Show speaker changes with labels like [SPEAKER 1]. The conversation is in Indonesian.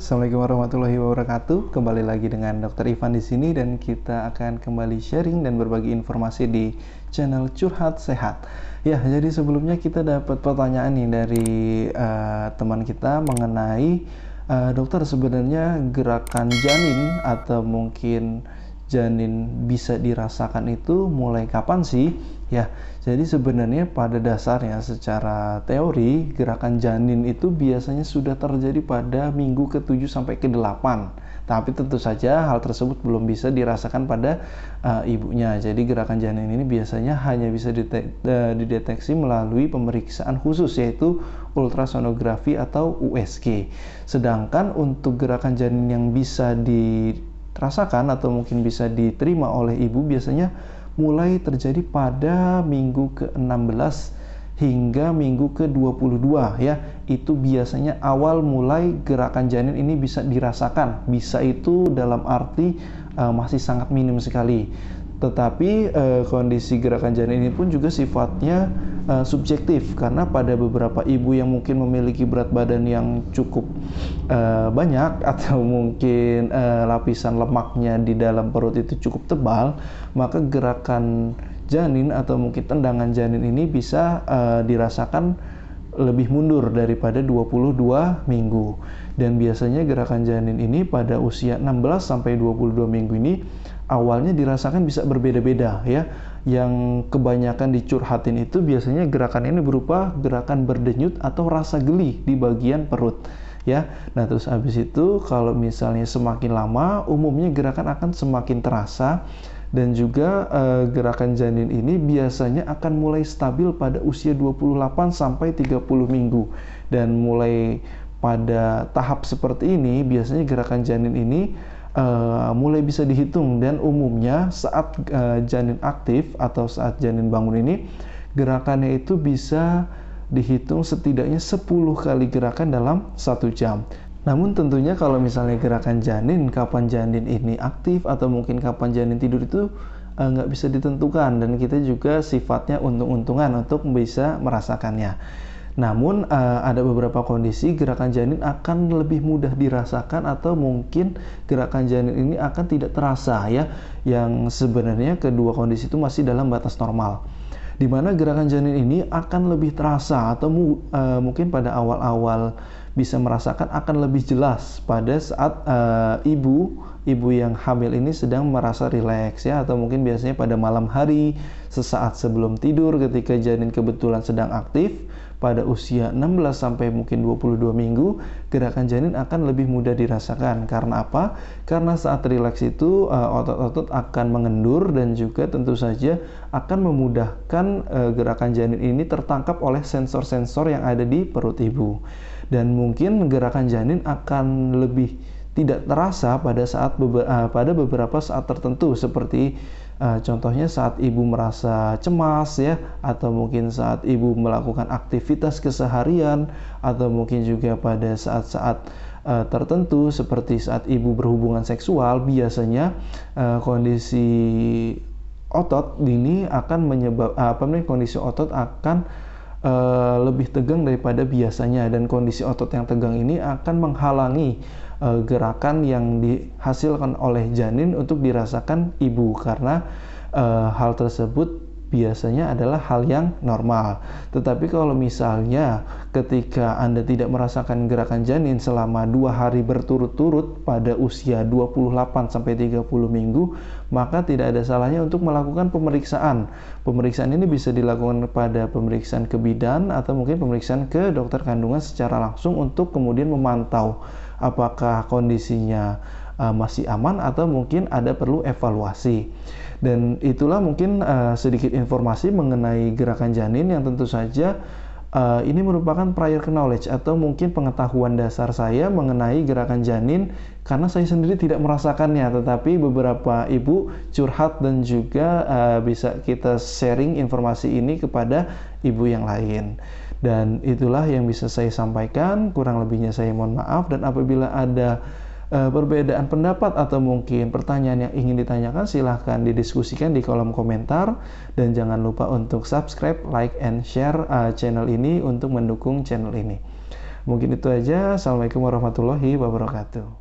[SPEAKER 1] Assalamualaikum warahmatullahi wabarakatuh. Kembali lagi dengan Dr. Ivan di sini dan kita akan kembali sharing dan berbagi informasi di channel Curhat Sehat. Ya, jadi sebelumnya kita dapat pertanyaan nih dari uh, teman kita mengenai uh, dokter sebenarnya gerakan janin atau mungkin janin bisa dirasakan itu mulai kapan sih? Ya, jadi sebenarnya pada dasarnya secara teori gerakan janin itu biasanya sudah terjadi pada minggu ke-7 sampai ke-8. Tapi tentu saja hal tersebut belum bisa dirasakan pada uh, ibunya. Jadi gerakan janin ini biasanya hanya bisa uh, dideteksi melalui pemeriksaan khusus yaitu ultrasonografi atau USG. Sedangkan untuk gerakan janin yang bisa di rasakan atau mungkin bisa diterima oleh ibu biasanya mulai terjadi pada minggu ke-16 hingga minggu ke-22 ya. Itu biasanya awal mulai gerakan janin ini bisa dirasakan. Bisa itu dalam arti uh, masih sangat minim sekali. Tetapi uh, kondisi gerakan janin ini pun juga sifatnya uh, subjektif karena pada beberapa ibu yang mungkin memiliki berat badan yang cukup uh, banyak atau mungkin uh, lapisan lemaknya di dalam perut itu cukup tebal, maka gerakan janin atau mungkin tendangan janin ini bisa uh, dirasakan lebih mundur daripada 22 minggu. Dan biasanya gerakan janin ini pada usia 16 sampai 22 minggu ini awalnya dirasakan bisa berbeda-beda ya. Yang kebanyakan dicurhatin itu biasanya gerakan ini berupa gerakan berdenyut atau rasa geli di bagian perut ya. Nah, terus habis itu kalau misalnya semakin lama umumnya gerakan akan semakin terasa dan juga uh, gerakan janin ini biasanya akan mulai stabil pada usia 28 sampai 30 minggu dan mulai pada tahap seperti ini biasanya gerakan janin ini uh, mulai bisa dihitung dan umumnya saat uh, janin aktif atau saat janin bangun ini gerakannya itu bisa dihitung setidaknya 10 kali gerakan dalam satu jam. Namun tentunya kalau misalnya gerakan janin, kapan janin ini aktif atau mungkin kapan janin tidur itu uh, nggak bisa ditentukan dan kita juga sifatnya untung-untungan untuk bisa merasakannya. Namun uh, ada beberapa kondisi gerakan janin akan lebih mudah dirasakan atau mungkin gerakan janin ini akan tidak terasa ya yang sebenarnya kedua kondisi itu masih dalam batas normal. Di mana gerakan janin ini akan lebih terasa atau uh, mungkin pada awal-awal bisa merasakan akan lebih jelas pada saat uh, ibu ibu yang hamil ini sedang merasa rileks ya atau mungkin biasanya pada malam hari sesaat sebelum tidur ketika janin kebetulan sedang aktif pada usia 16 sampai mungkin 22 minggu, gerakan janin akan lebih mudah dirasakan. Karena apa? Karena saat rileks itu eh, otot-otot akan mengendur dan juga tentu saja akan memudahkan uh, gerakan janin ini tertangkap oleh sensor-sensor yang ada di perut ibu. Dan mungkin gerakan janin akan lebih tidak terasa pada saat uh, pada beberapa saat tertentu. Seperti Uh, contohnya saat ibu merasa cemas ya atau mungkin saat ibu melakukan aktivitas keseharian atau mungkin juga pada saat-saat uh, tertentu seperti saat ibu berhubungan seksual biasanya kondisi otot ini akan menyebab apa namanya kondisi otot akan uh, lebih tegang daripada biasanya. Dan kondisi otot yang tegang ini akan menghalangi uh, gerakan yang dihasilkan oleh janin untuk dirasakan ibu. Karena uh, hal tersebut biasanya adalah hal yang normal. Tetapi kalau misalnya ketika Anda tidak merasakan gerakan janin selama dua hari berturut-turut pada usia 28 sampai 30 minggu, maka tidak ada salahnya untuk melakukan pemeriksaan. Pemeriksaan ini bisa dilakukan pada pemeriksaan ke bidan atau mungkin pemeriksaan ke dokter kandungan secara langsung untuk kemudian memantau apakah kondisinya uh, masih aman atau mungkin ada perlu evaluasi. Dan itulah mungkin uh, sedikit informasi mengenai gerakan janin yang tentu saja uh, ini merupakan prior knowledge atau mungkin pengetahuan dasar saya mengenai gerakan janin karena saya sendiri tidak merasakannya tetapi beberapa ibu curhat dan juga uh, bisa kita sharing informasi ini kepada ibu yang lain. Dan itulah yang bisa saya sampaikan, kurang lebihnya saya mohon maaf dan apabila ada uh, perbedaan pendapat atau mungkin pertanyaan yang ingin ditanyakan silahkan didiskusikan di kolom komentar dan jangan lupa untuk subscribe, like, and share uh, channel ini untuk mendukung channel ini. Mungkin itu aja. Assalamualaikum warahmatullahi wabarakatuh.